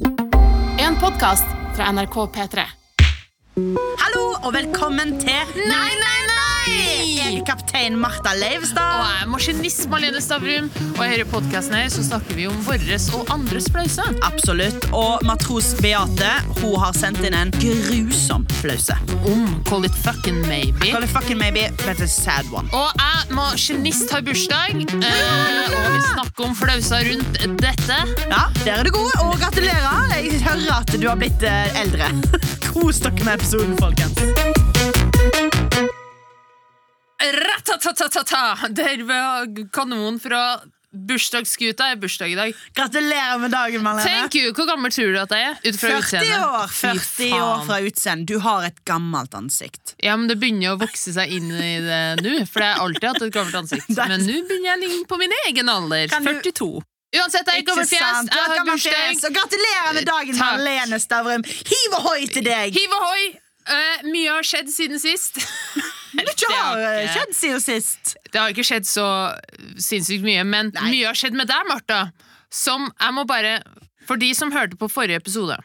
En podkast fra NRK P3. Hallo og velkommen til Nei, nei, nei! Jeg er kaptein Martha Og jeg er maskinist Marlene Stavrum, og i denne podkasten her så snakker vi om våres og andres flause. Absolutt. Og matros Beate hun har sendt inn en grusom flause. Om Call it fucking maybe. Call it fucking maybe, a sad one. Og jeg, maskinist, har bursdag, eh, og vi snakker om flauser rundt dette. Ja, Der er du god, og gratulerer. Jeg hører at du har blitt eh, eldre. Kos dere med episoden, folkens. Ratatatata! Der var kanonen fra bursdagsskuta. er bursdag i dag. Gratulerer med dagen, Marlene. Thank you! Hvor gammel tror du at jeg er? Ut fra 40 utseendet? år, 40 år fra utseende. Du har et gammelt ansikt. Ja, men Det begynner å vokse seg inn i det nå, for jeg har alltid hatt et gammelt ansikt. Men nå begynner jeg å ligne på min egen alder. Kan du- 42. Uansett, jeg er gammel fjes. Jeg har bursdag. Og gratulerer med dagen, Takk. Marlene Stavrum. Hiv ohoi til deg! Hiv ohoi! Uh, mye har skjedd siden sist. Mye Det har ikke- skjedd siden sist. Det har ikke skjedd så sinnssykt mye, men Nei. mye har skjedd med deg, Martha. Som jeg må bare For de som hørte på forrige episode,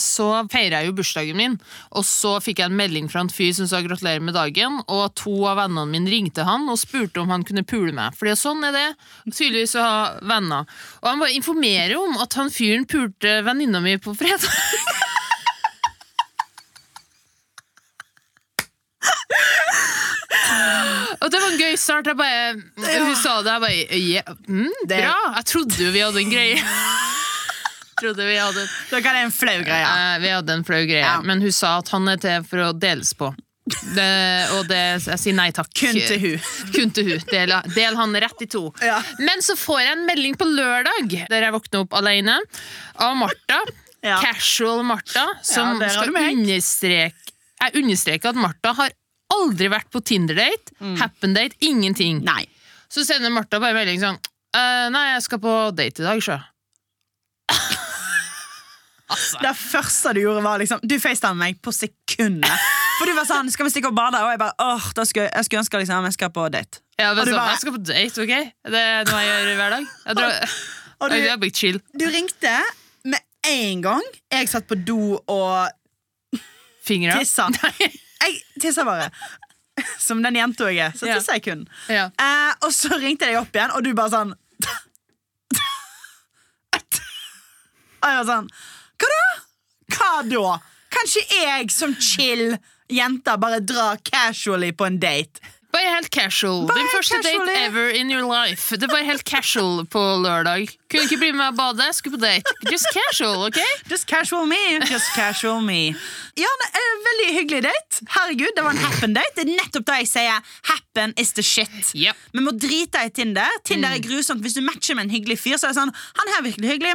så feira jeg jo bursdagen min, og så fikk jeg en melding fra en fyr som sa gratulerer med dagen, og to av vennene mine ringte han og spurte om han kunne pule meg. Fordi sånn er det tydeligvis å ha venner. Og han bare informerer om at han fyren pulte venninna mi på fredag. Og det var en gøy start. Jeg bare, Hun sa det, jeg bare ja, mm, Det- Bra! Jeg trodde jo vi hadde en greie. trodde vi hadde, Dere hadde en flau greie. eh, vi hadde en flau greie. Ja. Men hun sa at han er til for å deles på. Det, og det, jeg sier nei takk. Kun til hun. Kun til hun. Del, del han rett i to. Ja. Men så får jeg en melding på lørdag, der jeg våkner opp alene, av Martha. Ja. Casual Martha, som skal understreke Jeg understreker at Martha har aldri vært på Tinder-date, happen-date, ingenting. Mm. Nei. Så sender Martha bare melding sånn «Eh, Nei, jeg skal på date i dag, sjø. altså. Det første du gjorde, var liksom Du facetimet meg på sekundet. For du var sånn 'Skal vi stikke og bade?' Og jeg bare åh, da skulle, jeg skulle ønske liksom, jeg skal på date. Ja, men Og du sånn, bare- Jeg skal på date, ok? Det er noe jeg gjør hver dag. Jeg, drar, Og du, jeg bare chill. du ringte med en gang. Jeg satt på do og Fingra? tissa. Jeg tisser bare. Som den jenta jeg er. Så tisser jeg kun. Ja. Eh, og så ringte jeg deg opp igjen, og du bare sånn Og jeg var sånn Hva da? Hva da? Kanskje jeg som chill jente bare drar casually på en date? Bare helt casual. Bare Din første casual, date ever in your life. Det var helt casual på lørdag. Kunne ikke bli med og bade, skulle på date. Just casual, ok? Just casual me. Just casual me. Ja, ne, eh, Veldig hyggelig date. Herregud, Det var en happen date. Det er nettopp da jeg sier happen is the shit. Yep. Vi må drite i Tinder. Tinder er grusomt. Hvis du matcher med en hyggelig fyr, så er det sånn Han her er virkelig hyggelig.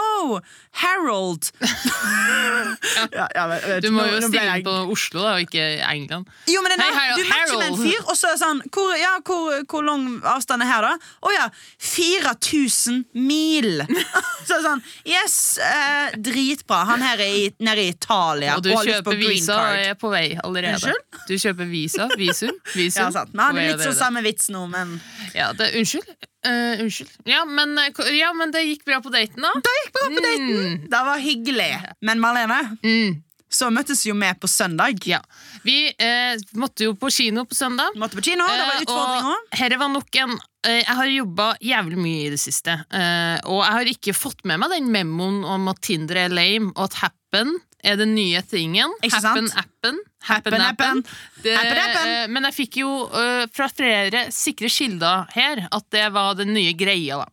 Oh, Harold. ja, ja, vet Du må jo stille jeg- på Oslo, da, og ikke England. Jo, men det er Hei, Harold. Du matcher med en fyr, og så er det sånn Hvor, ja, hvor, hvor lang avstand er her, da? Å ja, 4000 mil! så er det sånn Yes, eh, dritbra. Han her er i, nede i Italia Og du og kjøper visa og er på vei allerede. Unnskyld? Du kjøper visa, visum, visum. Ja, sant. Vi er litt så samme vits nå, men Ja, det, unnskyld. Uh, unnskyld. Ja men, eh, ja, men det gikk bra på daten, da. Det gikk bra på daten! Det var hyggelig. Men Marlene, Mm, så møttes jo vi på søndag. ja. Vi eh, måtte jo på kino på søndag. Måtte på kino, det var Eh, utfordringer. og herre var nok en eh, Jeg har jobba jævlig mye i det siste, eh, og jeg har ikke fått med meg den memoen om at Tinder er lame, og at Happen er den nye tingen. Happen-appen. Happen-appen. Eh, Men jeg fikk jo eh, fra flere sikre kilder her at det var den nye greia, da.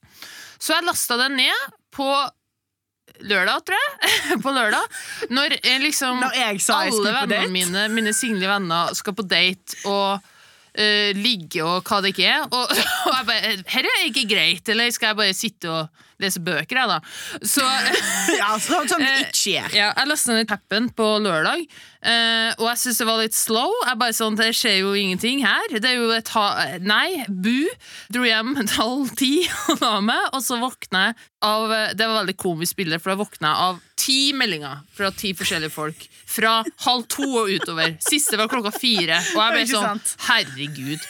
Så jeg lasta den ned på lørdag, tror jeg. på lørdag. Når eh, liksom Når jeg sa jeg skulle på date. mine, mine single venner, skal på date og uh, ligge og hva det ikke er. Og, og jeg bare Dette er ikke greit, eller skal jeg bare sitte og lese bøker, jeg, da? Så Ja, sånn som det Eh, ikke er. ja, jeg lastet ned tappen på lørdag, eh, og jeg syns det var litt slow. Jeg bare sånn, Det skjer jo ingenting her. Det er jo et ha... Nei, bu. Dro hjem halv ti og la meg, og så våkna jeg av Det var veldig komisk bilde, for da våkna jeg av ti meldinger fra ti forskjellige folk. Fra halv to og utover. Siste var klokka fire. Og jeg ble sånn? Herregud.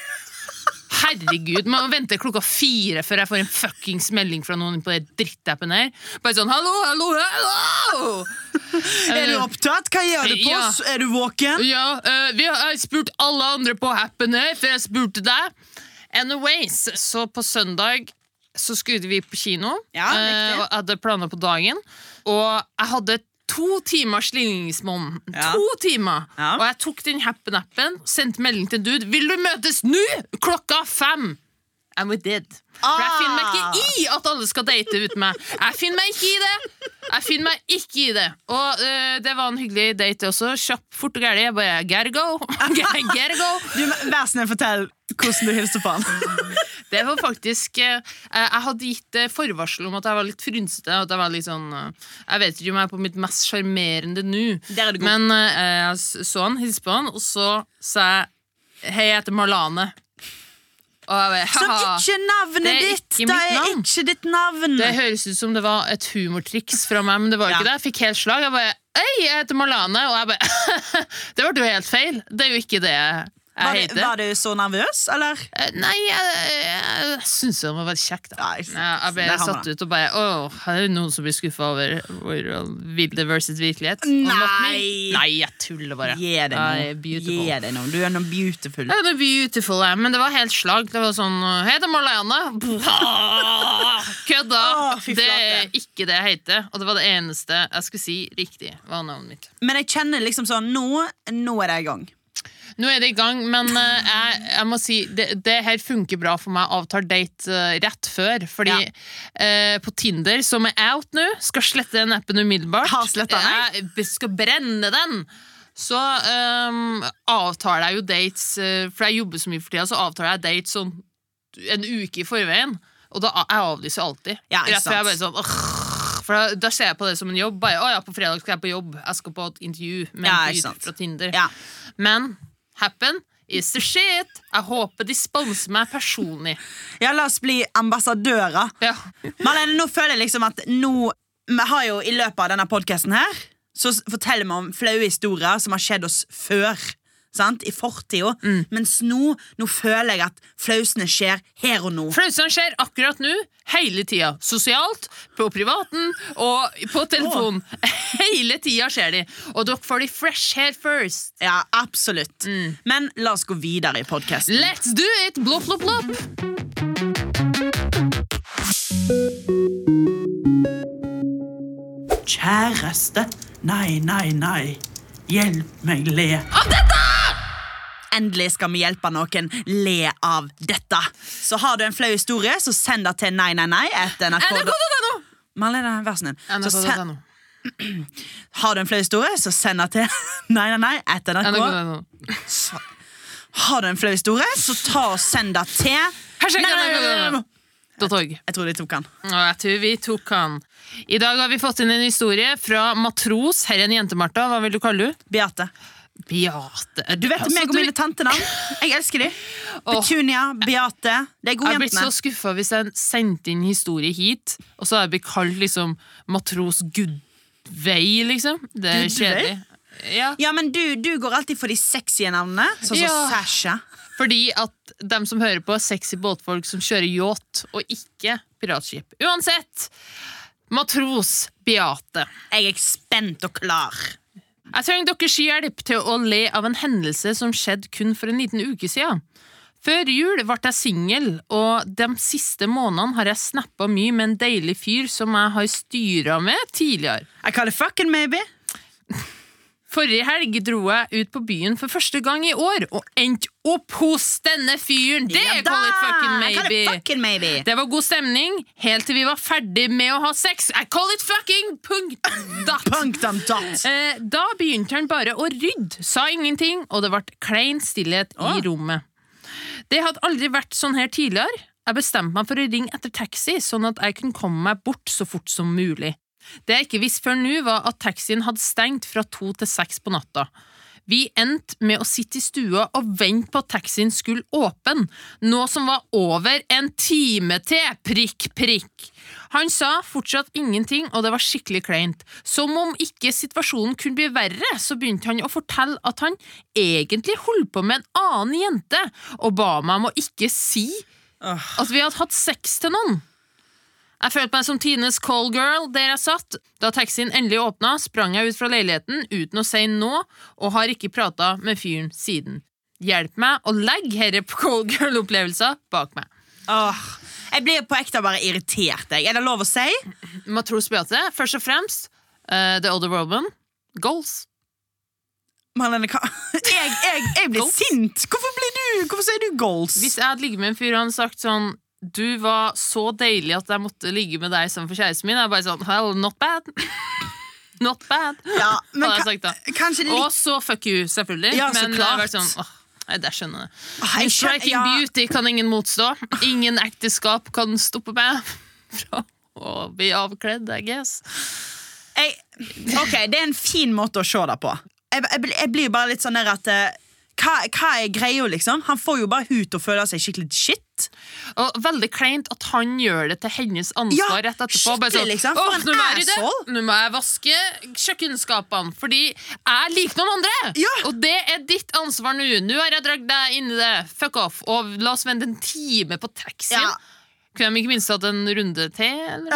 Herregud, Man venter klokka fire før jeg får en fuckings melding fra noen på den drittappen her. Bare sånn 'hallo, hallo, hallo!' Er du opptatt? Hva gjør du på? Ja. Er du våken? Ja, uh, vi har jeg har spurt alle andre på appen her, for jeg spurte deg. Anyways, så på søndag så skulle vi på kino, Ja, uh, og hadde planer på dagen. Og jeg hadde to timers ligningsmåned. Ja. To timer! Ja. Og jeg tok den happen-appen, sendte melding til dude. 'Vil du møtes nå?' Klokka fem! And we did. For jeg finner meg Ah. ikke i at alle skal date uten meg. Jeg finner meg ikke i det! Jeg finner meg ikke i det. Og eh, det var en hyggelig date også. Kjapp, fort og gæli. Jeg bare Gotta go! Gotta go! Du, Vær snill, fortell hvordan du hilste på han. Det var faktisk eh, Jeg hadde gitt eh, forvarsel om at jeg var litt frynsete. At jeg var litt sånn eh, Jeg vet ikke om jeg er på mitt mest sjarmerende nå. Men jeg så han, hilste på han, og så sa jeg Hei, jeg heter Marlane. Som ikke navnet er ditt! ikke Det er navn. ikke ditt navn! Det høres ut som det var et humortriks fra meg, men det var Ja. ikke det. Jeg fikk helt slag. Jeg bare Øy, jeg heter Marlane. Og jeg bare Det ble jo helt feil. Det er jo ikke det var, du, var du så nervøs, eller? Eh, Nei, jeg, jeg, jeg syns det var veldig kjekt. Da. Ja, jeg ble satt ut og bare Åh, her er det noen som blir skuffa over hvor vilde versus virkelighet. Nei. Nei, jeg tuller bare. Gi det det nå. Du er noe beautiful. Jeg er noe beautiful, jeg. men det var helt slag. Det var sånn Hei, det er Marlene. Kødda! Å, det er ikke det jeg heter. Og det var det eneste jeg skulle si riktig. var navnet mitt. Men jeg kjenner liksom sånn Nå, nå er det i gang. Nå er det i gang, men eh, jeg, jeg må si det, det her funker bra for meg. Avtar date eh, rett før. Fordi Ja. eh, på Tinder, som er out nå, skal slette den appen umiddelbart. Den? Jeg skal brenne den! Så um, avtaler jeg jo dates, eh, for jeg jobber så mye for tida, så avtaler jeg dates sånn en uke i forveien. Og da jeg avlyser alltid. Ja, Rett før jeg bare sånn «Åh», For da, da ser jeg på det som en jobb. Bare, å ja, på fredag skal jeg på jobb. Jeg skal på et intervju med Ja, en fyr fra Tinder. Ja. Men Happen is the shit. Jeg håper de sponser meg personlig. ja, la oss bli ambassadører. Ja. Marlene, nå føler jeg liksom at nå Vi har jo i løpet av denne podkasten her Så forteller vi om flaue historier som har skjedd oss før. Sant? I fortida. Mm. Mens nå, nå føler jeg at flausene skjer her og nå. Flausene skjer akkurat nå, hele tida. Sosialt, på privaten og på telefonen. Hele tida skjer de. Og dere får de fresh hair first. Ja, absolutt. Mm. Men la oss gå videre i podkasten. Let's do it! Blopp, blopp, blopp. Kjæreste, nei, nei, nei. Hjelp meg le. Av dette! Endelig skal vi hjelpe noen le av dette. Så har du en flau historie, så send det til nei, nei, nei. NRK.no. Malene, vær så snill. Har du en flau historie, så send det til nei, nei, nei. etter NRK. Har du en flau historie, så ta og send det til Nei, nei, nei, nei. Jeg tror de tok han. Og jeg tror vi tok han. I dag har vi fått inn en historie fra Matros. Her er en jente, Martha. Hva vil du kalle henne? Beate. Beate. Du vet meg og mine tantenavn. Jeg elsker de. Petunia, Beate. Det er Jeg gode har blitt så jentene. skuffa hvis jeg sendte inn historie hit, og så har jeg blitt kalt liksom matros Gudvei, liksom. Det er kjedelig. Ja, Ja, men du, du går alltid for de sexy navnene, sånn som Ja. Sasha. fordi at dem som hører på, er sexy båtfolk som kjører yacht, og ikke piratskip. Uansett! Matros Beate. Jeg er spent og klar. Jeg trenger deres hjelp til å le av en hendelse som skjedde kun for en liten uke siden. Før jul ble jeg singel, og de siste månedene har jeg snappa mye med en deilig fyr som jeg har styra med tidligere. I call it fucking maybe. Forrige helg dro jeg ut på byen for første gang i år, og endte opp hos denne fyren! Det Ja er da! call it fucking maybe! fucking maybe. Det var god stemning, helt til vi var ferdig med å ha sex. I call it fucking punkt dot! Punktum dot. Eh, da begynte han bare å rydde, sa ingenting, og det ble klein stillhet oh. i rommet. Det hadde aldri vært sånn her tidligere. Jeg bestemte meg for å ringe etter taxi, sånn at jeg kunne komme meg bort så fort som mulig. Det jeg ikke visste før nå, var at taxien hadde stengt fra to til seks på natta. Vi endte med å sitte i stua og vente på at taxien skulle åpne, noe som var over en time til, prikk, prikk. Han sa fortsatt ingenting, og det var skikkelig kleint. Som om ikke situasjonen kunne bli verre, så begynte han å fortelle at han egentlig holdt på med en annen jente, og ba meg om å ikke si at vi hadde hatt sex til noen. Jeg følte meg som Tines call girl der jeg satt. Da taxien endelig åpna, sprang jeg ut fra leiligheten uten å si nå, og har ikke prata med fyren siden. Hjelp meg å legge herre på call girl-opplevelser bak meg. Åh, jeg blir på ekte bare irritert. Jeg. Er det lov å si? Matros Beate, først og fremst uh, The Older Woman. Goals. Marlene, hva? Jeg, jeg, jeg blir Goals? sint. Hvorfor, blir du, hvorfor sier du goals? Hvis jeg hadde ligget med en fyr og han sagt sånn Du var så deilig at jeg måtte ligge med deg som for kjæresten min, jeg er bare sånn hell, not bad. not bad. ja, men hadde jeg sagt da. litt Og så fuck you, selvfølgelig. Ja, men det har vært sånn åh, Nei, det skjønner jeg. Åh, jeg Min skjønner- ja. beauty kan ingen motstå. Ingen ekteskap kan stoppe meg fra å bli avkledd, I guess. jeg, Ok, det er en fin måte å se det på. Jeg, jeg, blir- jeg blir bare litt sånn der at eh, hva, hva er greia, liksom? Han får jo bare hun til å føle seg skikkelig shit. Og veldig kleint at han gjør det til hennes Ja, ansvar rett etterpå. Bare skikkelig, liksom. For en nå må jeg rydde. Nå må jeg vaske kjøkkenskapene, fordi jeg liker noen andre! Ja. Og det er ditt ansvar nå. Nå har jeg dratt deg inn i det. Fuck off. Og la oss vente en time på taxien. Ja. Kunne de ikke minst hatt en runde til? Eller?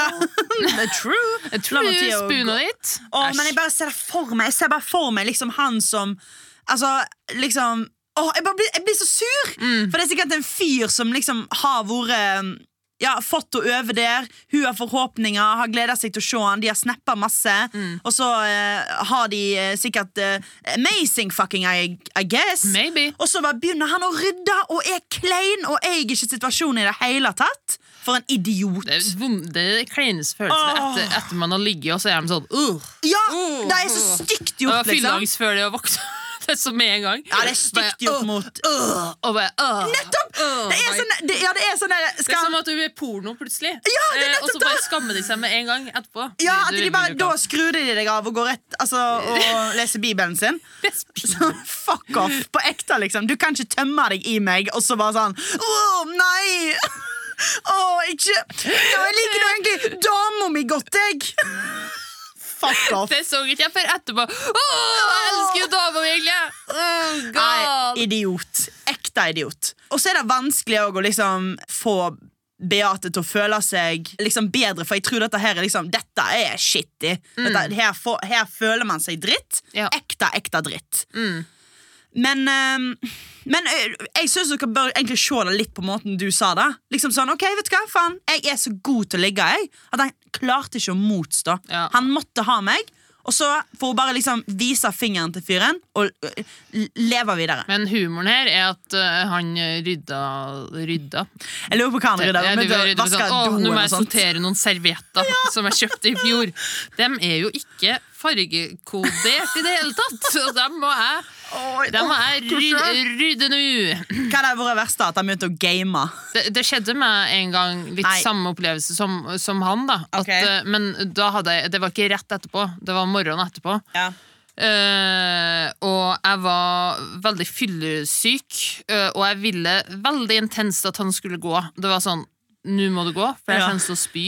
Ja, true. Å spuna ditt. Åh, men jeg bare ser det for meg Jeg ser bare for meg liksom han som Altså, liksom Åh, jeg, blir, jeg blir så sur! Mm. For det er sikkert en fyr som liksom har vært ja, fått å øve der. Hun har forhåpninger, har gleda seg til å se han. De har snappa masse. Mm. Og så uh, har de uh, sikkert uh, amazing fucking, I, I guess. Maybe. Og så bare begynner han å rydde og er klein og eier ikke situasjonen i det hele tatt. For en idiot. Det er, det er kleineste følelsen oh. etter, etter man har ligget, og så er de sånn uh, Ja, Åh. det er så stygt gjort, liksom. Fylleangst før de har våkna. Det så med en gang. Ja, det er stygt gjort mot og bare, uh, Nettopp! uh, Det er sånn, det, ja, det er sånn der, Det er som at du er porno plutselig. Ja, det er eh, og så bare skammer de seg med en gang etterpå. Ja, at de bare, Da skrur de deg av og går rett Altså, og leser Bibelen sin. Så, fuck off. På ekte, liksom. Du kan ikke tømme deg i meg, og så bare sånn Å, nei! Å, ikke ja, Jeg liker nå egentlig dama mi godt, jeg. Fuck off. Det så ikke jeg før etterpå. Åh, jeg elsker jo dama mi, egentlig! Oh, God. Nei, idiot. Ekte idiot. Og så er det vanskelig å liksom få Beate til å føle seg liksom bedre, for jeg tror dette her er liksom Dette er shitty. Dette, her, her føler man seg dritt. Ja. Ekte, ekte dritt. Mm. Men, ehm, men jeg syns dere bør egentlig se det litt på måten du sa det. Liksom sånn, ok, vet du hva, faen Jeg er så god til å ligge, jeg, at han klarte ikke å motstå. Ja. Han måtte ha meg. Og så får hun bare liksom vise fingeren til fyren og leve videre. Men humoren her er at uh, han rydda rydda. Jeg lurer på hva han rydda. Ja, å rydda sånn, Å, Nå må jeg sortere noen servietter som jeg kjøpte i fjor. Dem er jo ikke fargekodert i det hele tatt. Så dem må jeg, dem må jeg rydde, rydde nå. Hva det vært verste? At han begynte å game? Det, det skjedde meg en gang litt Nei. samme opplevelse som, som han. da at, Ok. eh, Men da hadde jeg, det var ikke rett etterpå, det var morgenen etterpå. Ja. Uh, og jeg var veldig fyllesyk, uh, og jeg ville veldig intenst at han skulle gå. Det var sånn Nå må du gå, for jeg kommer til å spy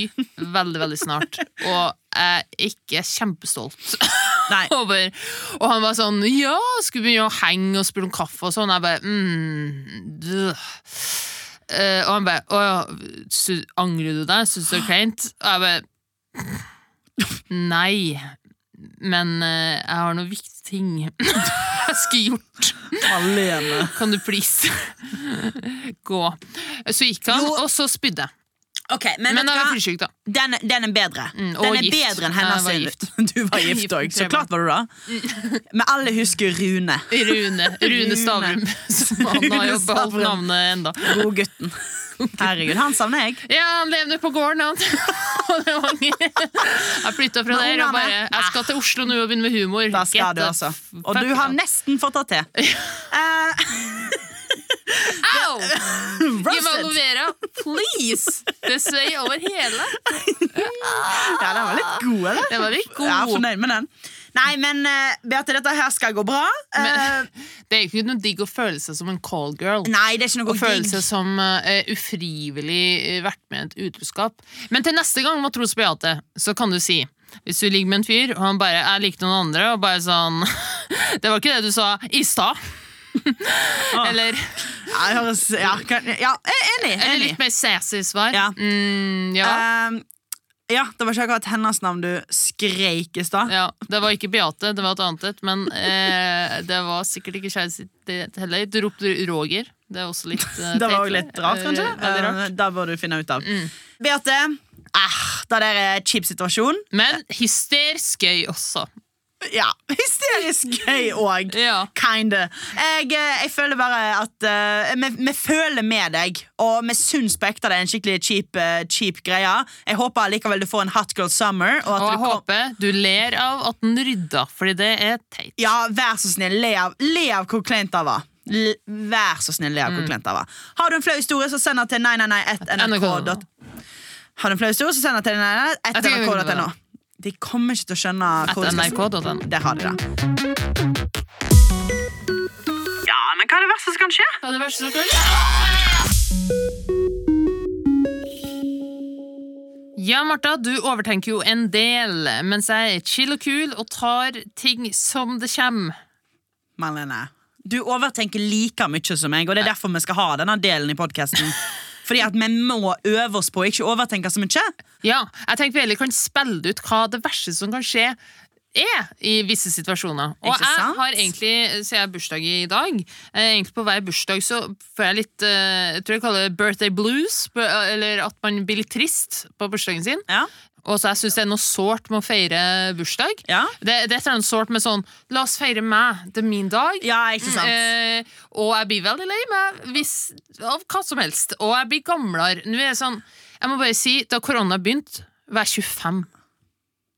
veldig veldig snart. Og jeg er ikke kjempestolt over Og han var sånn Ja, skulle begynne å henge og spille om kaffe og sånn. Jeg bare mm. Eh, og han bare Å ja, angrer du deg? Syns du det er kleint? Og jeg bare Nei. Men eh, jeg har noen viktige ting jeg skulle gjort. Alene. Kan du please gå? Så gikk han, Jo. og så spydde jeg. Ok, Men, Men vet jeg du var hva? fyllesyk, da. Den, den er bedre. Mm, og den er gift. bedre enn Jeg hennes. var sin. Du var gift Gift òg. Så tre klart var du det. Men alle husker Rune. Rune, Rune Stavrum. Som han har Rune beholdt Stavrum. navnet enda. Godgutten. Herregud, han savner jeg. Ja, han levde på gården, han. Jeg flytta fra der og bare Jeg skal til Oslo nå og begynne med humor. Da skal Get du, the altså. Og du har nesten fått det til. Eh, Au! Aloe please! Det svei over hele. Ja, den var litt god, eller? Den var litt god. Jeg er fornøyd med den. Nei, men uh, Beate, dette her skal gå bra. Uh, Men- Det er ikke noe digg å føle seg som en call girl. nei, det er ikke noe Å føle seg som uh, ufrivillig eh, vært med i et utroskap. Men til neste gang, Matros Beate, så kan du si Hvis du ligger med en fyr, og han bare er lik noen andre, og bare sånn Det var ikke det du sa i stad. Eller, Ja, høres, ja, kan, ja, er enig. eller enig. litt mer sassy svar. Ja. Mm, ja. Eh, Ja, Det var ikke akkurat hennes navn du skreik i stad. Ja, Det var ikke Beate, det var et annet et, men eh, det var sikkert ikke kjæresten sitt heller. Du ropte Roger. Det er også litt eh, Det var også litt rart, kanskje. Eh, rart. Eh, Da bør du finne ut av. Mm. Beate, eh, det der er kjip situasjon. Men hysterisk gøy også. Ja. Hysterisk gøy òg. Ja. Kinda. Jeg, eh, jeg, føler bare at uh, vi, vi, føler med deg, og vi syns på ekte det er en skikkelig cheap, uh, cheap greie. Jeg håper likevel du får en Hot Girl Summer. Og, og jeg du håper du ler av at den rydder, fordi det er teit. Ja, vær så snill, le av, le av hvor kleint det var. L vær så snill, le av hvor mm. kleint det var. Har du en flau historie, så send den til 991nrk.no. Har du en flau historie, så send den til 991nrk.no. De kommer ikke til å skjønne Etter nrk.no. Det har de da. Ja, men hva er det verste som kan skje? Hva er det verste som kan Ja, Martha, du overtenker jo en del, mens jeg er chill og kul og tar ting som det kommer. Malene, du overtenker like mye som meg, og det er derfor vi skal ha denne delen i podkasten. Fordi at vi må øve oss på å ikke overtenke så mye. Ja, jeg tenker vi heller kan spille ut hva det verste som kan skje er i visse situasjoner. Og jeg har egentlig, siden jeg har bursdag i dag, eh, egentlig på hver bursdag så får jeg litt eh, Jeg tror jeg kaller det birthday blues, eller at man blir litt trist på bursdagen sin. Ja, Og så jeg syns det er noe sårt med å feire bursdag. ja. Det, det er et eller annet sårt med sånn La oss feire meg, det er min dag. ja ikke sant? Eh, og jeg blir veldig lei meg hvis, av hva som helst. Og jeg blir gamlere. Nå er jeg sånn Jeg må bare si, da korona begynte, var jeg 25.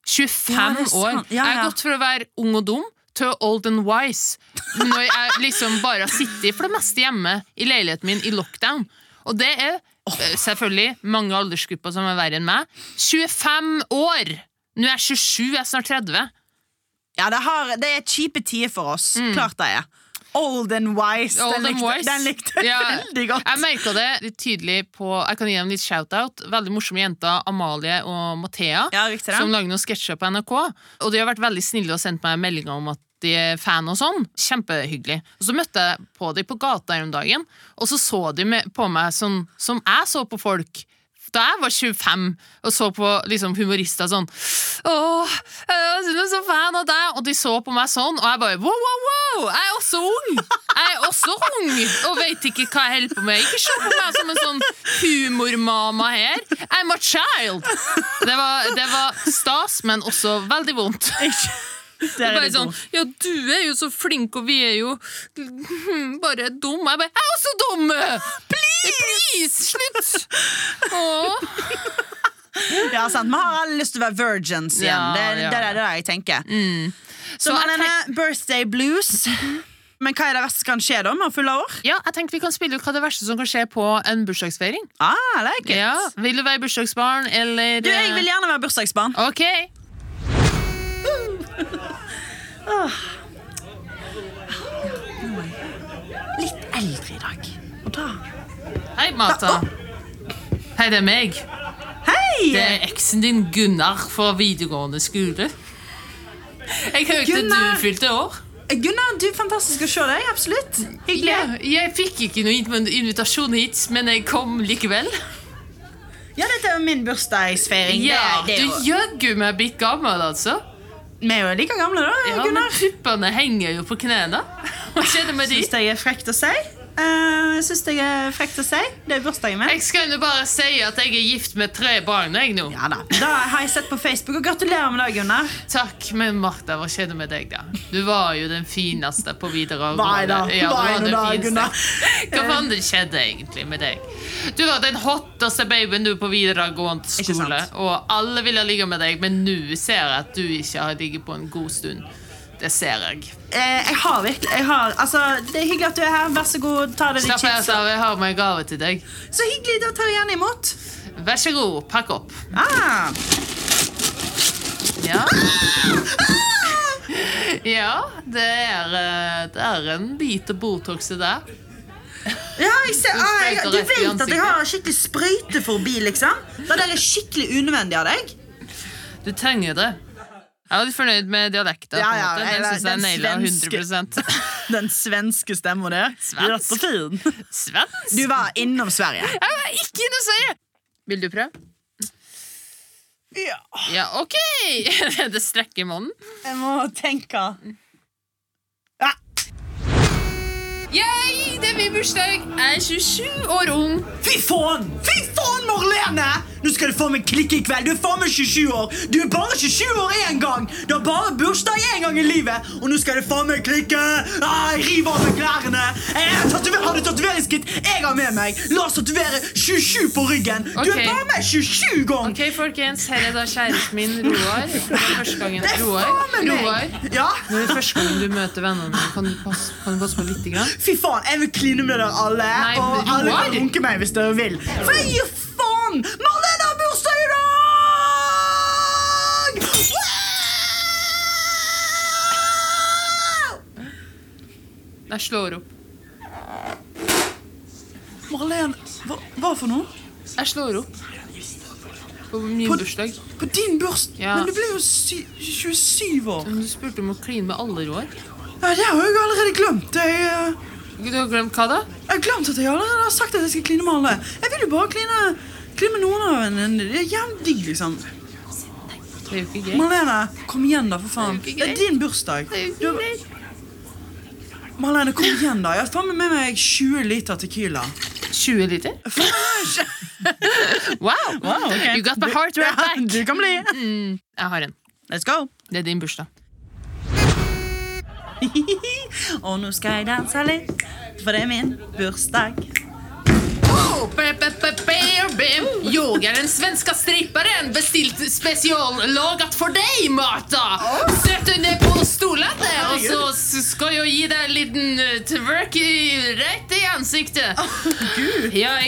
25 Ja, år. Jeg har gått for å være ung og dum til old and wise. Når jeg liksom bare har sittet for det meste hjemme i leiligheten min i lockdown. Og det er selvfølgelig mange aldersgrupper som er verre enn meg. 25 år! Nå er jeg 27, jeg er snart 30. Ja, det, har, det er kjipe tider for oss. Klart det er. Old and wise. Mm. Old den, likte, wise. den likte Ja, veldig godt. Jeg merka det litt tydelig på Jeg kan gi dem litt shout-out. Veldig morsomme jenter, Amalie og Mathea, Ja, som lager noen sketsjer på NRK. Og de har vært veldig snille og sendt meg meldinger om at fan og sånn. Kjempehyggelig. Og så møtte jeg på dem på gata her om dagen, og så så de på meg sånn som jeg så på folk. Da jeg var 25 og så på liksom, humorister sånn Åh, jeg er så fan av deg! Og de så på meg sånn, og jeg bare wow, wow, wow! Jeg er også ung! Jeg er også ung og vet ikke hva jeg holder på med. Ikke se på meg som en sånn humormama her. I'm a child! Det var, det var stas, men også veldig vondt. Der er det sånn, ja, du er jo så flink, og vi er jo bare dumme. Jeg bare, jeg er også dum! Please! Slutt! Åh. Ja, sant. Vi har alle lyst til å være virgins igjen. Ja, det, ja. det, er det jeg tenker. Så, Så jeg Marlene, birthday blues. Men hva er det verste som kan skje da med å fylle år? Ja, jeg tenkte Vi kan spille ut hva det verste som kan skje på en bursdagsfeiring. Ah, like it. Ja, Vil du være bursdagsbarn, eller Du, jeg vil gjerne være bursdagsbarn. Ok. Litt eldre i dag. Og da Hei, Martha. Hei, det er meg. Hei! Det er eksen din Gunnar fra videregående skole. Jeg hørte Gunnar! du fylte år. Gunnar, du er fantastisk å se deg. Absolutt. Hyggelig. Ja, jeg fikk ikke noen invitasjon hit, men jeg kom likevel. Ja, dette er min bursdagsfeiring. Ja, det, det Du jaggu meg blitt gammel, altså. Vi er jo like gamle, da. Ja, men Gunnar. puppene henger jo på knærne. Hva skjedde med de? Syns jeg er frekt å si. Uh, Syns jeg er frekt å si. Det er bursdagen min. Jeg skal jo bare si at jeg er gift med tre barn, jeg nå. Ja da. Da har jeg sett på Facebook, og gratulerer med dagen, Gunnar. Takk, men Martha, hva skjedde med deg, da? Du var jo den fineste på videregående. Ja. Hva faen det skjedde egentlig med deg? Du var den hotteste babyen du på videregående skole, og alle ville ligge med deg, men nå ser jeg at du ikke har ligget på en god stund. Det ser jeg. Eh, jeg har virkelig jeg har, altså, Det er hyggelig at du er her. Vær så god, ta deg litt chips. jeg har med en gave til deg. Så hyggelig. Da tar jeg gjerne imot. Vær så god, pakk opp. Ah, Ja. Ja, det er, eh, det er en bit av Botox i det. ja, jeg ser, ah, du vet at jeg har skikkelig sprøyteforbi, liksom. Det der er skikkelig unødvendig av deg. Du trenger det. Jeg er litt fornøyd med dialekta. Ja, ja, den, Den den svenske. 100% Den svenske stemmen der. Svensk. Svensk? Du var innom Sverige. Jeg var ikke innom Sverige! Vil du prøve? Ja. Ja, OK! det strekker mannen. Jeg må tenke. Ja. Yay, det er min bursdag. Jeg er 27 år ung. Fy faen! Fy faen, Marlene! Nå skal du få meg klikke i kveld. Du er faen meg 27 år. Du er bare 27 år én gang. Du har bare bursdag én gang i livet. Og nå skal du faen meg klikke. Ah, jeg river av meg klærne. Jeg har du tatoveringskit? Jeg har med meg. La oss tatovere 27 på ryggen. Du er bare med 27 ganger. Ok, folkens, her er da kjæresten min, Roar. Det er første gangen Roar. Ja. Når det er første gangen du møter vennene dine, kan kan du passe på litt? Grann? Fy faen, jeg vil kline med dere alle. Nei, og alle kan runke meg hvis dere vil. For jeg gir faen! Marlene har bursdag i dag! Jeg slår opp. Marlene, hva, hva for noe? Jeg slår opp. På min På- bursdag. På din bursdag? Ja. Men du ble jo sy 27 år. Men Du spurte om å kline med alle, Roar. Ja, det har jeg allerede glemt. Jeg, eh, Du har glemt hva da? jeg har glemt at jeg allerede har sagt at jeg skal kline med alle. Jeg vil jo bare kline, kline med noen av henne. Det er jævlig digg, liksom. Det er jo ikke gøy. Marlene, kom igjen, da, for faen. Det er Det er din bursdag. Det er jo ikke. Marlene, kom igjen, da. Jeg har faen med meg 20 liter Tequila. 20 liter? Wow! You got my heart right back. Du kan bli. Mm, jeg har en. Let's go. Det er din bursdag. Og nå skal jeg danse litt, for det er min bursdag. Jag är den svenska stripparen bestilt speciallagat för dig, Marta! Sätt dig ner på stolen där och så ska jag ge dig en liten eh, twerk i, rätt i ansiktet. Jag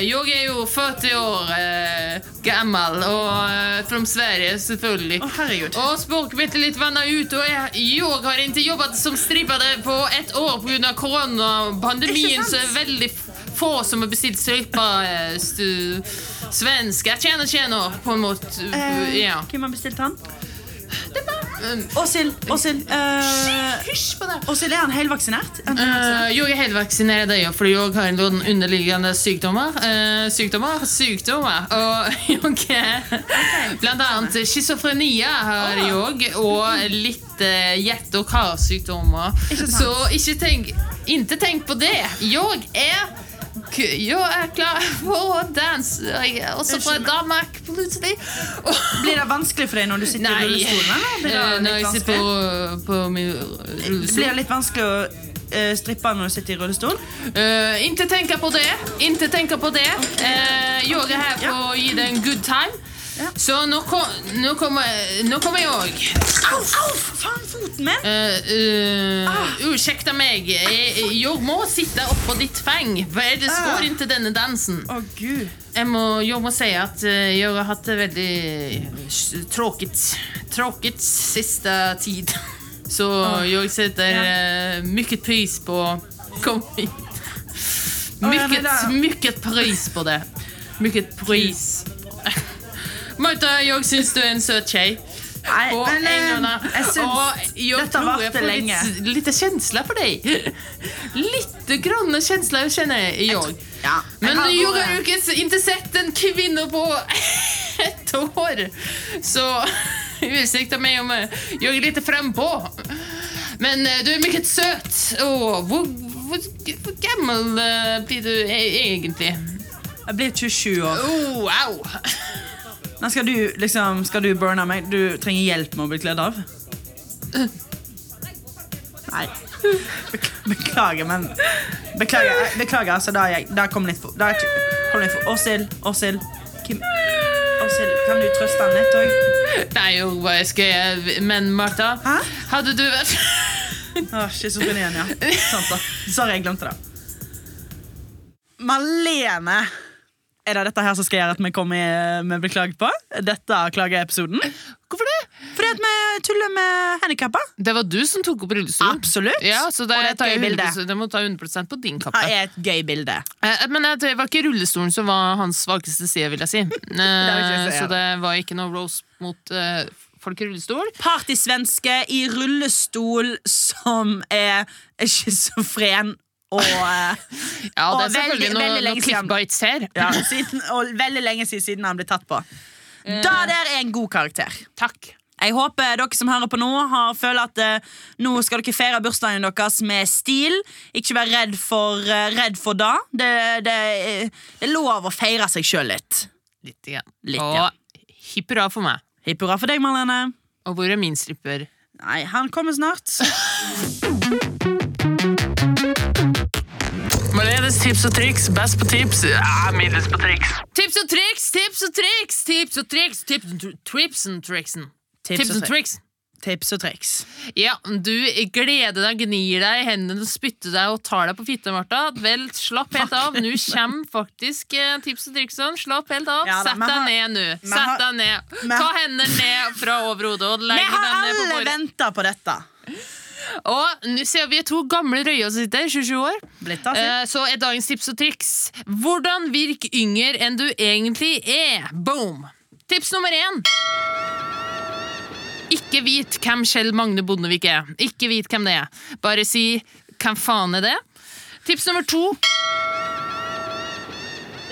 jag är ju 40 år eh, gammal och eh, från Sverige selvfølgelig. Å, herregud. Och språket lite vanna ut och jag, jag har inte jobbat som strippare på ett år på grund av coronapandemin så det är väldigt få som har bestilt strippa svensk. Jeg tjener, tjena på en måte. Eh, ja. Hvem har bestilt han? Um, Åshild. Åshild. eh, Hysj på det! Åshild, er han helvaksinert? vaksinert? han Eh, helvaksinert? jag är helvaccinerad jeg för jag har en noen underliggende sykdommer. Uh, Sykdommer. Og Och okay. okay. Blant annet schizofrenia har jeg òg, og litt och karsjukdomar. Ikke karsykdommer. Så ikke tenk, ikke tenk på det. Jeg är k- jeg er klar for å danse. Og så fra Danmark plutselig. Och- Blir det vanskelig for deg når du sitter i rullestolen? Blir eh, det när litt sitter vanskelig? på, på min rullstol. Blir det litt vanskelig å eh, strippe når du sitter i rullestol? Uh, ikke tenk på det. Ikke tenk på det. Eh, jag är här för å gi deg en good time. Ja. Så nå, kom, nå, kommer, nå kommer jag. Au, au, faen, foten min! Uh, uh, ursäkta mig. jeg, Jag må sitte oppå på ditt fang. er det Ah. går inte denne dansen. Å, gud. Jeg må, jeg må si at jeg har hatt det veldig eh, tråkigt, tråkigt sista tid. Så oh. jeg setter ja. mye pris på... Kom hit. Mye Mycket, men pris på det. Mye pris. Marta, jeg syns du er en søt kjei. Nei, og men, eh, jeg syns dette varte lenge. Litt, litt kjensler for deg. Litt grann jeg, jeg jag. Ja, Men du gjorde jo har ju inte- inte sett en kvinne på ett år. Så ursäkta meg om jeg er litt frempå. Men eh, du er mye søt. Och hvor, hvor, hvor gammal eh, blir du egentlig? Jeg blir 27 år. Oh, wow! Men skal du liksom, skal du burne meg? Du trenger hjelp med å bli kledd av? Nei. Beklager, men Beklager, beklager altså, da, jeg, da kom litt for da kom litt for Åshild, Åshild Kim Åshild, kan du trøste han litt òg? Nei, jo, hva skal jeg Men Martha, Hæ? hadde du vært Å, Schizofrenien, ja. Sant da. Sorry, jeg glemte det. Malene! Er det dette her som skal gjøre at vi kommer med beklaget på? Dette klageepisoden? Hvorfor det? Fordi at vi tuller med handikappa. Det var du som tok opp rullestolen. Absolutt. Ja, så det, Og det er et gøy bilde. det må ta 100% på din kappe. Det er et gøy bilde. Eh, Men det var ikke rullestolen som var hans svakeste side, vil jeg si. det Eh, si, Så det var ikke noe rose mot eh, folk i rullestol. Partysvenske i rullestol som er schizofren og eh, Ja, Og veldig- noe, veldig her. ja, siden, Og veldig lenge siden, siden han ble tatt på. Da der er en god karakter. Takk. Jeg håper dere som hører på nå, har føler at uh, nå skal dere feire bursdagen deres med stil. Ikke vær redd for, uh, redd for det. Det, det. Det er lov å feire seg sjøl litt. Litt. Igjen. Litt, og ja. hipp hurra for meg. Hipp hurra for deg, Marlene. Og hvor er min stripper? Nei, han kommer snart. Marlenes tips og triks. Best på tips. Ja, middels på triks. Tips og triks, tips og triks, tips og triks. Tips og tr- trips and tricksen. Tips og triks. Tips og triks. Ja, du gleder deg, gnir deg i hendene, spytter deg og tar deg på fitta, Martha. Vel, slapp helt av. Nå kommer faktisk eh, tips og triksene. Slapp helt av. Ja da, Sett deg ned nå. Sett deg ned. Ta hendene ned fra over hodet og legg dem ned på bordet. Vi har alle venta på dette. Og nå ser vi to gamle røye som sitter, 27 år. Blitt. Eh, Så er dagens tips og triks Hvordan virke yngre enn du egentlig er. Boom! Tips nummer én. Ikke vit hvem Kjell Magne Bondevik er. Ikke vit hvem det er. Bare si 'hvem faen er det'? Tips nummer to.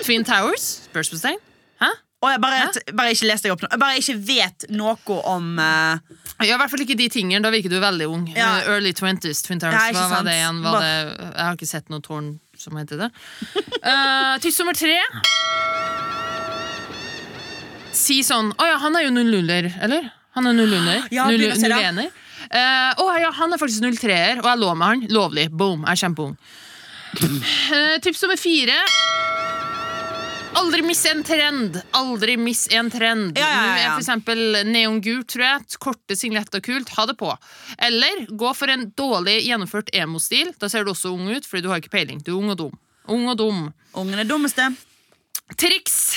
Twin Towers? Spørsmålstegn. Hæ? Oh, jeg bare, bare ikke les deg opp nå. Bare ikke vet noe om eh, Ja, I hvert fall ikke de tingene. Da virker du veldig ung. Ja. Eh, Early 20s, Twin Towers. Hva var det igjen? Var det, jeg har ikke sett noe tårn som heter det. Uh, tips nummer tre. Si sånn Å ja, han er jo nulluller, eller? Han er nullunder. Ja, Null- nullener. Eh, å ja, han er faktisk 03-er, og jeg lå med han. Lovlig. Boom. Jeg er kjempeung. Uh, tips nummer fire. Aldri miss en trend. Aldri miss en trend. Ja, ja, ja, for eksempel neongult, tror jeg. Korte singletter kult. Ha det på. Eller gå for en dårlig gjennomført emo-stil. Da ser du også ung ut, fordi du har ikke peiling. Du er ung og dum. Ung og dum. Ungen er dummeste. Triks!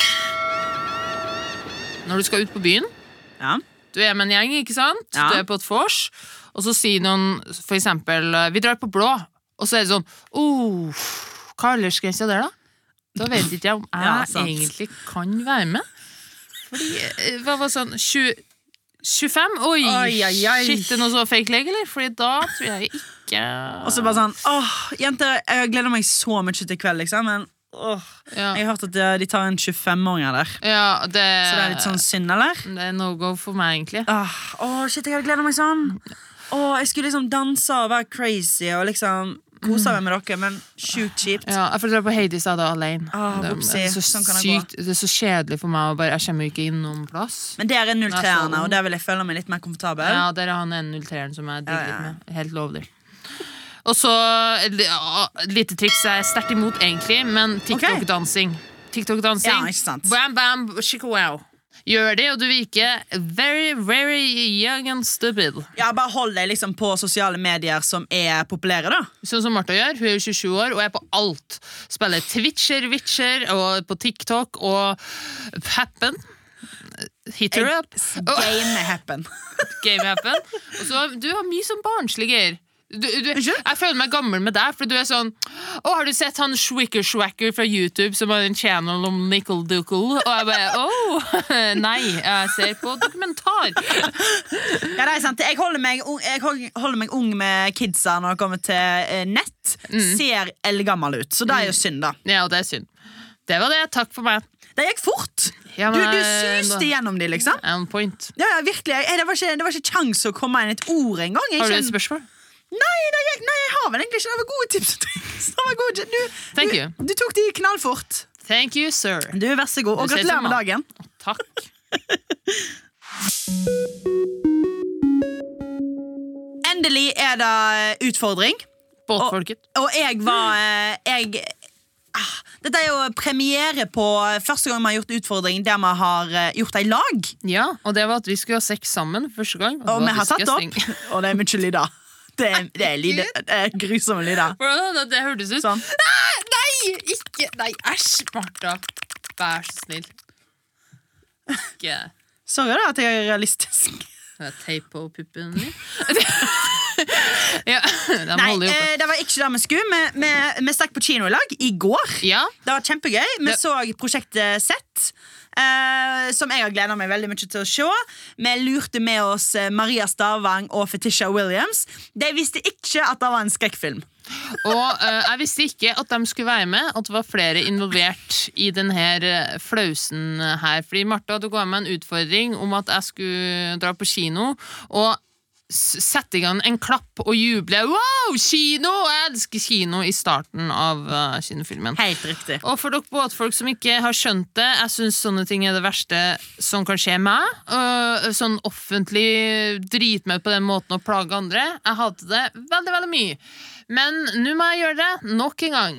Når du skal ut på byen. Ja. Du er med en gjeng, ikke sant? Ja. Du er på et vors, og så sier noen for eksempel Vi drar på blå, og så er det sånn oh, Hva er aldersgrensa der, da? Da vet ikke jeg om jeg Ja, egentlig kan være med. Fordi eh, Hva var sånn 20, 25? Oi, Oi, oi, oi. shit, det er noe så fake leg, eller? Fordi da tror jeg ikke Og så bare sånn Åh, jenter, jeg gleder meg så mye til kveld, liksom. Men åh, ja. jeg har hørt at eh, de tar en 25-åring der. ja, det, Så det er litt sånn synd, eller? Det er no go for meg, egentlig. Åh, åh, shit, jeg hadde gleda meg sånn. Åh, jeg skulle liksom danse og være crazy og liksom kose meg med dere, men sjukt kjipt. Ja, jeg dra på Hades da, det alene. Ah, det, er så Sånn sykt, det er så kjedelig for meg. å bare, Jeg kommer jo ikke innom plass. Men der er 03-erne, Nei, så- og der vil jeg føle meg litt mer komfortabel. Ja, Der er han 103-eren som jeg digger Ja, ja, litt med. Helt lovlig. Og så et ja, et lite triks jeg er sterkt imot, egentlig, men TikTok-dansing. TikTok-dansing. Ja. Bam, bam, shika wow. Gjør det, og du virker very, very young and stupid. Ja, Bare hold deg liksom på sosiale medier som er populære, da. Sånn som Martha gjør. Hun er jo 27 år og er på alt. Spiller Twitcher, Witcher, og på TikTok og Happen. Hit her up. Game happen. Game Happen. Og så, du har mye sånn barnslig greier. Du, du, jeg føler meg gammel med deg, for du er sånn Å, har du sett han Schwicker Schwacker fra YouTube som har en channel om Nickel Duckle? Og jeg bare Å, nei, jeg ser på dokumentar. Ja, det er sant. Jeg holder meg, jeg holder meg ung med kidsa når det kommer til eh, nett. Mm. Ser eldgammel ut, så det er jo synd, da. Ja, det er synd. Det var det. Takk for meg. Det gikk fort! Ja, men, du du suste da- gjennom de, liksom. Ja, ja, virkelig. Det, var ikke, det var ikke kjangs å komme inn et ord engang. Har du et spørsmål? Nei, det gikk, nei, jeg har vel egentlig ikke. Det var gode tips. og. Det var gode. Du, Thank du, you. du tok de knallfort. Thank you, sir. Du, Vær så god. Og gratulerer med dagen. Takk. Endelig er det utfordring. Båtfolket. Og jeg var eh, Jeg ah, Dette er jo premiere på første gang vi har gjort utfordring der vi har gjort gjort i lag. Ja, og det var at vi skulle ha sex sammen første gang. Og vi har tatt opp. Og det er mye lyder. Det er, det er, lyder, det er grusomme lyder. Hvordan det hørtes ut? Sånn. Nei, ikke Nei, æsj, Martha. Vær så snill. Ikke Sorry da at jeg er realistisk. Det er teip på puppen din. ja, de Nei, eh, det var ikke det vi skulle. Vi, vi, vi stakk på kino i lag i går. Ja, Det var kjempegøy. Vi det... så prosjektet Sett. Eh, som jeg har gleda meg veldig mye til å se. Vi lurte med oss eh, Maria Stavang og Fetisha Williams. De visste ikke at det var en skrekkfilm. Og eh, jeg visste ikke at de skulle være med, at det var flere involvert i denne eh, flausen her. Fordi Martha, du ga meg en utfordring om at jeg skulle dra på kino. Og sette i gang en klapp og juble. Wow, kino! Jeg elsker kino i starten av uh, kinofilmen. Helt riktig. Og for dere båtfolk som ikke har skjønt det, jeg syns sånne ting er det verste som kan skje meg. Uh, sånn offentlig drite meg på den måten og plage andre. Jeg hater det veldig, veldig mye. Men nå må jeg gjøre det nok en gang.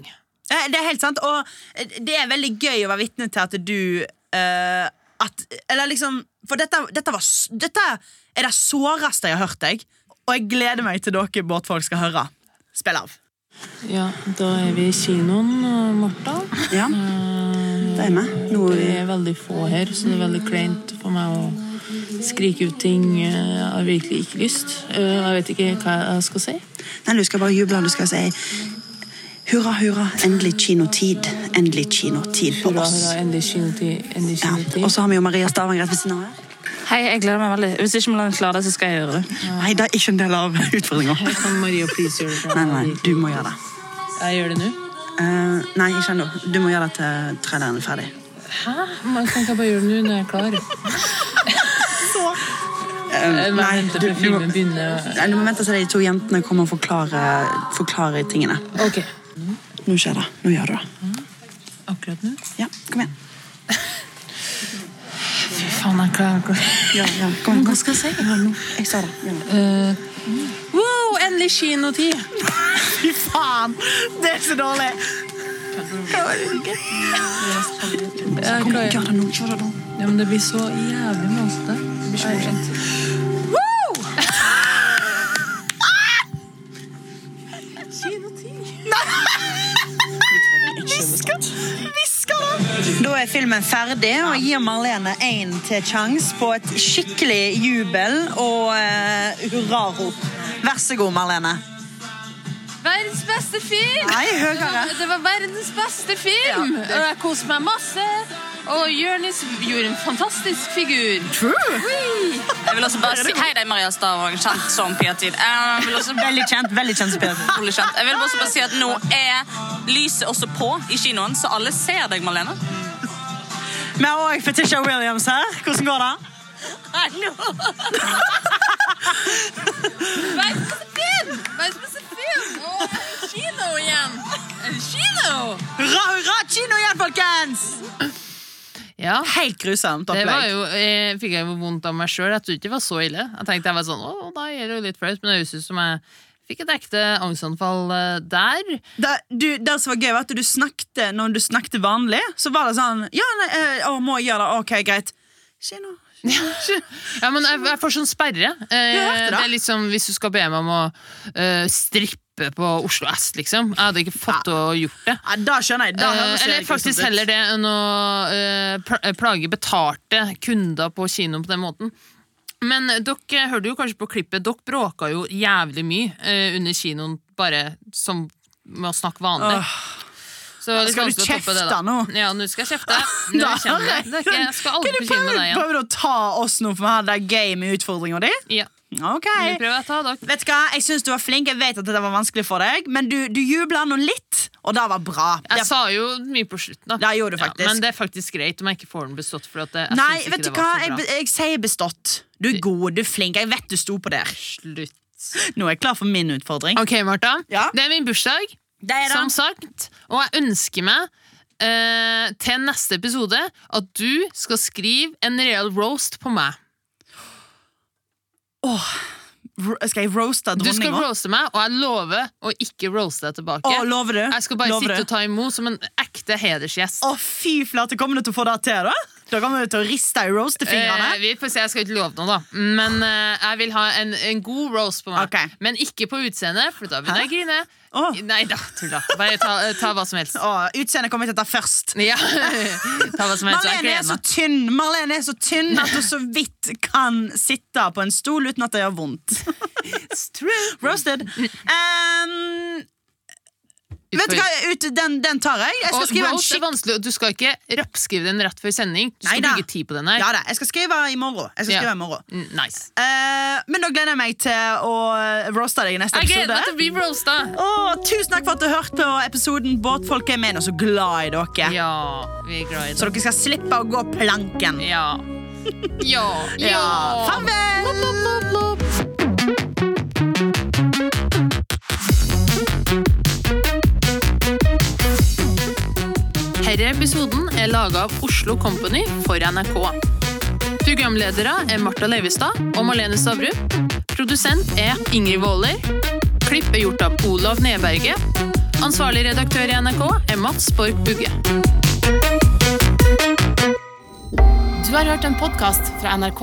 Det er helt sant, og eh, det er veldig gøy å være vitne til at du uh, at, Eller liksom For dette, dette, var, dette er det såreste jeg har hørt deg. Og jeg gleder meg til dere båtfolk skal høre. Spill av. Ja, da er vi i kinoen, Martha. Ja, det er vi. Noe... Det er veldig få her, så det er veldig kleint for meg å skrike ut ting jeg har virkelig ikke lyst. Eh, Jeg vet ikke hva jeg skal si. Nei, du skal bare juble. Du skal si hurra, hurra, endelig kinotid. Endelig kinotid på oss. hurra, endelig kinotid. Endelig Ja. kinotid. Og så har vi jo Maria Stavanger rett ved siden av her. Hei, jeg gleder meg veldig. Hvis ikke vi klarer det, så skal jeg gjøre det. Nei, det er ikke en del av utfordringa. Nei, nei, du må gjøre det. Jeg gjør det nå. Uh, nei, ikke ennå. Du må gjøre det til traileren er ferdig. Hæ? Man kan ikke bare gjøre det nå når jeg er klar. Eh, Jeg må nei, du, du, må, du må vente til de to jentene kommer og forklarer, forklarer tingene. Ok, Nå skjer det. Nå gjør du det. akkurat nå. Ja, kom igjen. Faen, jeg klarer ikke Ja, ja, kom. Hva skal jeg si? Ja. Jeg sa det. Ja. Uh, Wow, endelig kinotid! Fy faen! Det er så dårlig. Jeg Kom, gjør det nå. Gjør det nå. Ja, men det blir så jævlig masete. Det blir så morsomt. Da er filmen ferdig og gir Marlene én til sjanse på et skikkelig jubel og uh, hurrarop. Vær så god, Marlene. Verdens beste film! Nei, høyere. Det var verdens beste film! Og jeg koste meg masse. Og Jonis gjorde en fantastisk figur. True! Jeg vil også bare si Hei, det er Maria Stavang, kjent som vil også Veldig kjent. veldig kjent. Utrolig kjent. Jeg vil også bare si at nå er lyset også på i kinoen, så alle ser deg, Marlene. Vi har òg Fetisha Williams her. Hvordan går det? Hallo! Vær! Verdens beste film! Og kino igjen! Kino! Hurra, hurra! Kino igjen, folkens! Ja, Helt grusomt det var opplegg. jo, jeg fikk jeg jo vondt av meg sjøl. Jeg trodde ikke det var så ille. Jeg tenkte jeg var sånn, å, da er det jo litt flaut, men det høres ut som jeg fikk et ekte angstanfall eh, der. Det, du, det som var gøy, var at du snakket når du snakket vanlig, så var det sånn Ja, nei, eh, å, må jeg gjøre det? Ok, greit. Kino. Ja, men jeg, jeg får sånn sperre. Eh, det. det er som Hvis du skal be meg om å eh, strippe på Oslo S, liksom. Jeg hadde ikke fått til å gjort det. Ja, da skjønner jeg. Da Eh, eller faktisk heller det enn å eh, plage betalte kunder på kino på den måten. Men dere hørte jo kanskje på klippet, dere bråka jo jævlig mye eh, under kinoen, bare som med å snakke vanlig. Åh. Så det er Skal du vanskelig å toppe det, da. kjefte nå? Ja, nå skal jeg kjefte. Nå Da- kommer det. det er ikke, jeg skal aldri på du kino med deg igjen. prøve å ta oss nå, for vi hadde gøy med utfordringa di? Ja, Ok. nå prøver å ta dere. Vet du hva, Jeg syns du var flink. Jeg vet at det var vanskelig for deg, men du, du jubla nå litt, og det var bra. Jeg Det, sa jo mye på slutten, da. det gjorde du faktisk. Men det er faktisk greit om jeg ikke får den bestått. For at det, jeg Nei, synes ikke vet du det hva? var så Jeg, bra. jeg sier bestått. Du er god, du er flink. Jeg vet du sto på der. Slutt. Nå er jeg klar for min utfordring. Ok, Martha. Ja. Det er min bursdag, Det er som sagt. Og jeg ønsker meg eh, til neste episode at du skal skrive en real roast på meg. Åh, Skal jeg roaste Du skal roaste meg, og jeg lover å ikke roaste deg tilbake. Å, lover du? Jeg skal bare Lover sitte du? og ta imot som en ekte hedersgjest. Å, fy flate, kommer du til å få det til, da? Da kommer du til å riste i roastefingrene. Eh, vi får se, Jeg skal ikke love noe, da. Men eh, jeg vil ha en, en god roast på meg. Okay. Men ikke på utseendet, for da begynner jeg å grine. Oh. Nei da, tulla. Bare ta, ta hva som helst. Oh, Utseendet kommer vi til å ta først. Ja, ta hva som helst. Marlene er så tynn Marlene er så tynn at hun så vidt kan sitte på en stol uten at det gjør vondt. It's true. Roasted. Um, Vet du hva, ut, den, den tar jeg. Jeg skal Og skrive en er vanskelig, og du skal ikke rappskrive den rett før sending. Du skal Neida. bruke tid på den her. Ja da, jeg skal skrive i morgen. Jeg skal Ja. skrive i morgen. Mm, Nice. Uh, men da gleder jeg meg til å roaste deg i neste Jeg episode. til å bli roasta. Åh, tusen takk for at du hørte på episoden. Båtfolk er med og så glad i dere. Ja, vi er glad i Så dere skal slippe å gå planken. Ja. Ja. ja. Farvel! Herre episoden er laga av Oslo Company for NRK. Programledere er Marta Leivestad og Malene Stavrum. Produsent er Ingrid Waaler. Klipp er gjort av Olav Nedberget. Ansvarlig redaktør i NRK er Mats Borg Bugge. Du har hørt en podkast fra NRK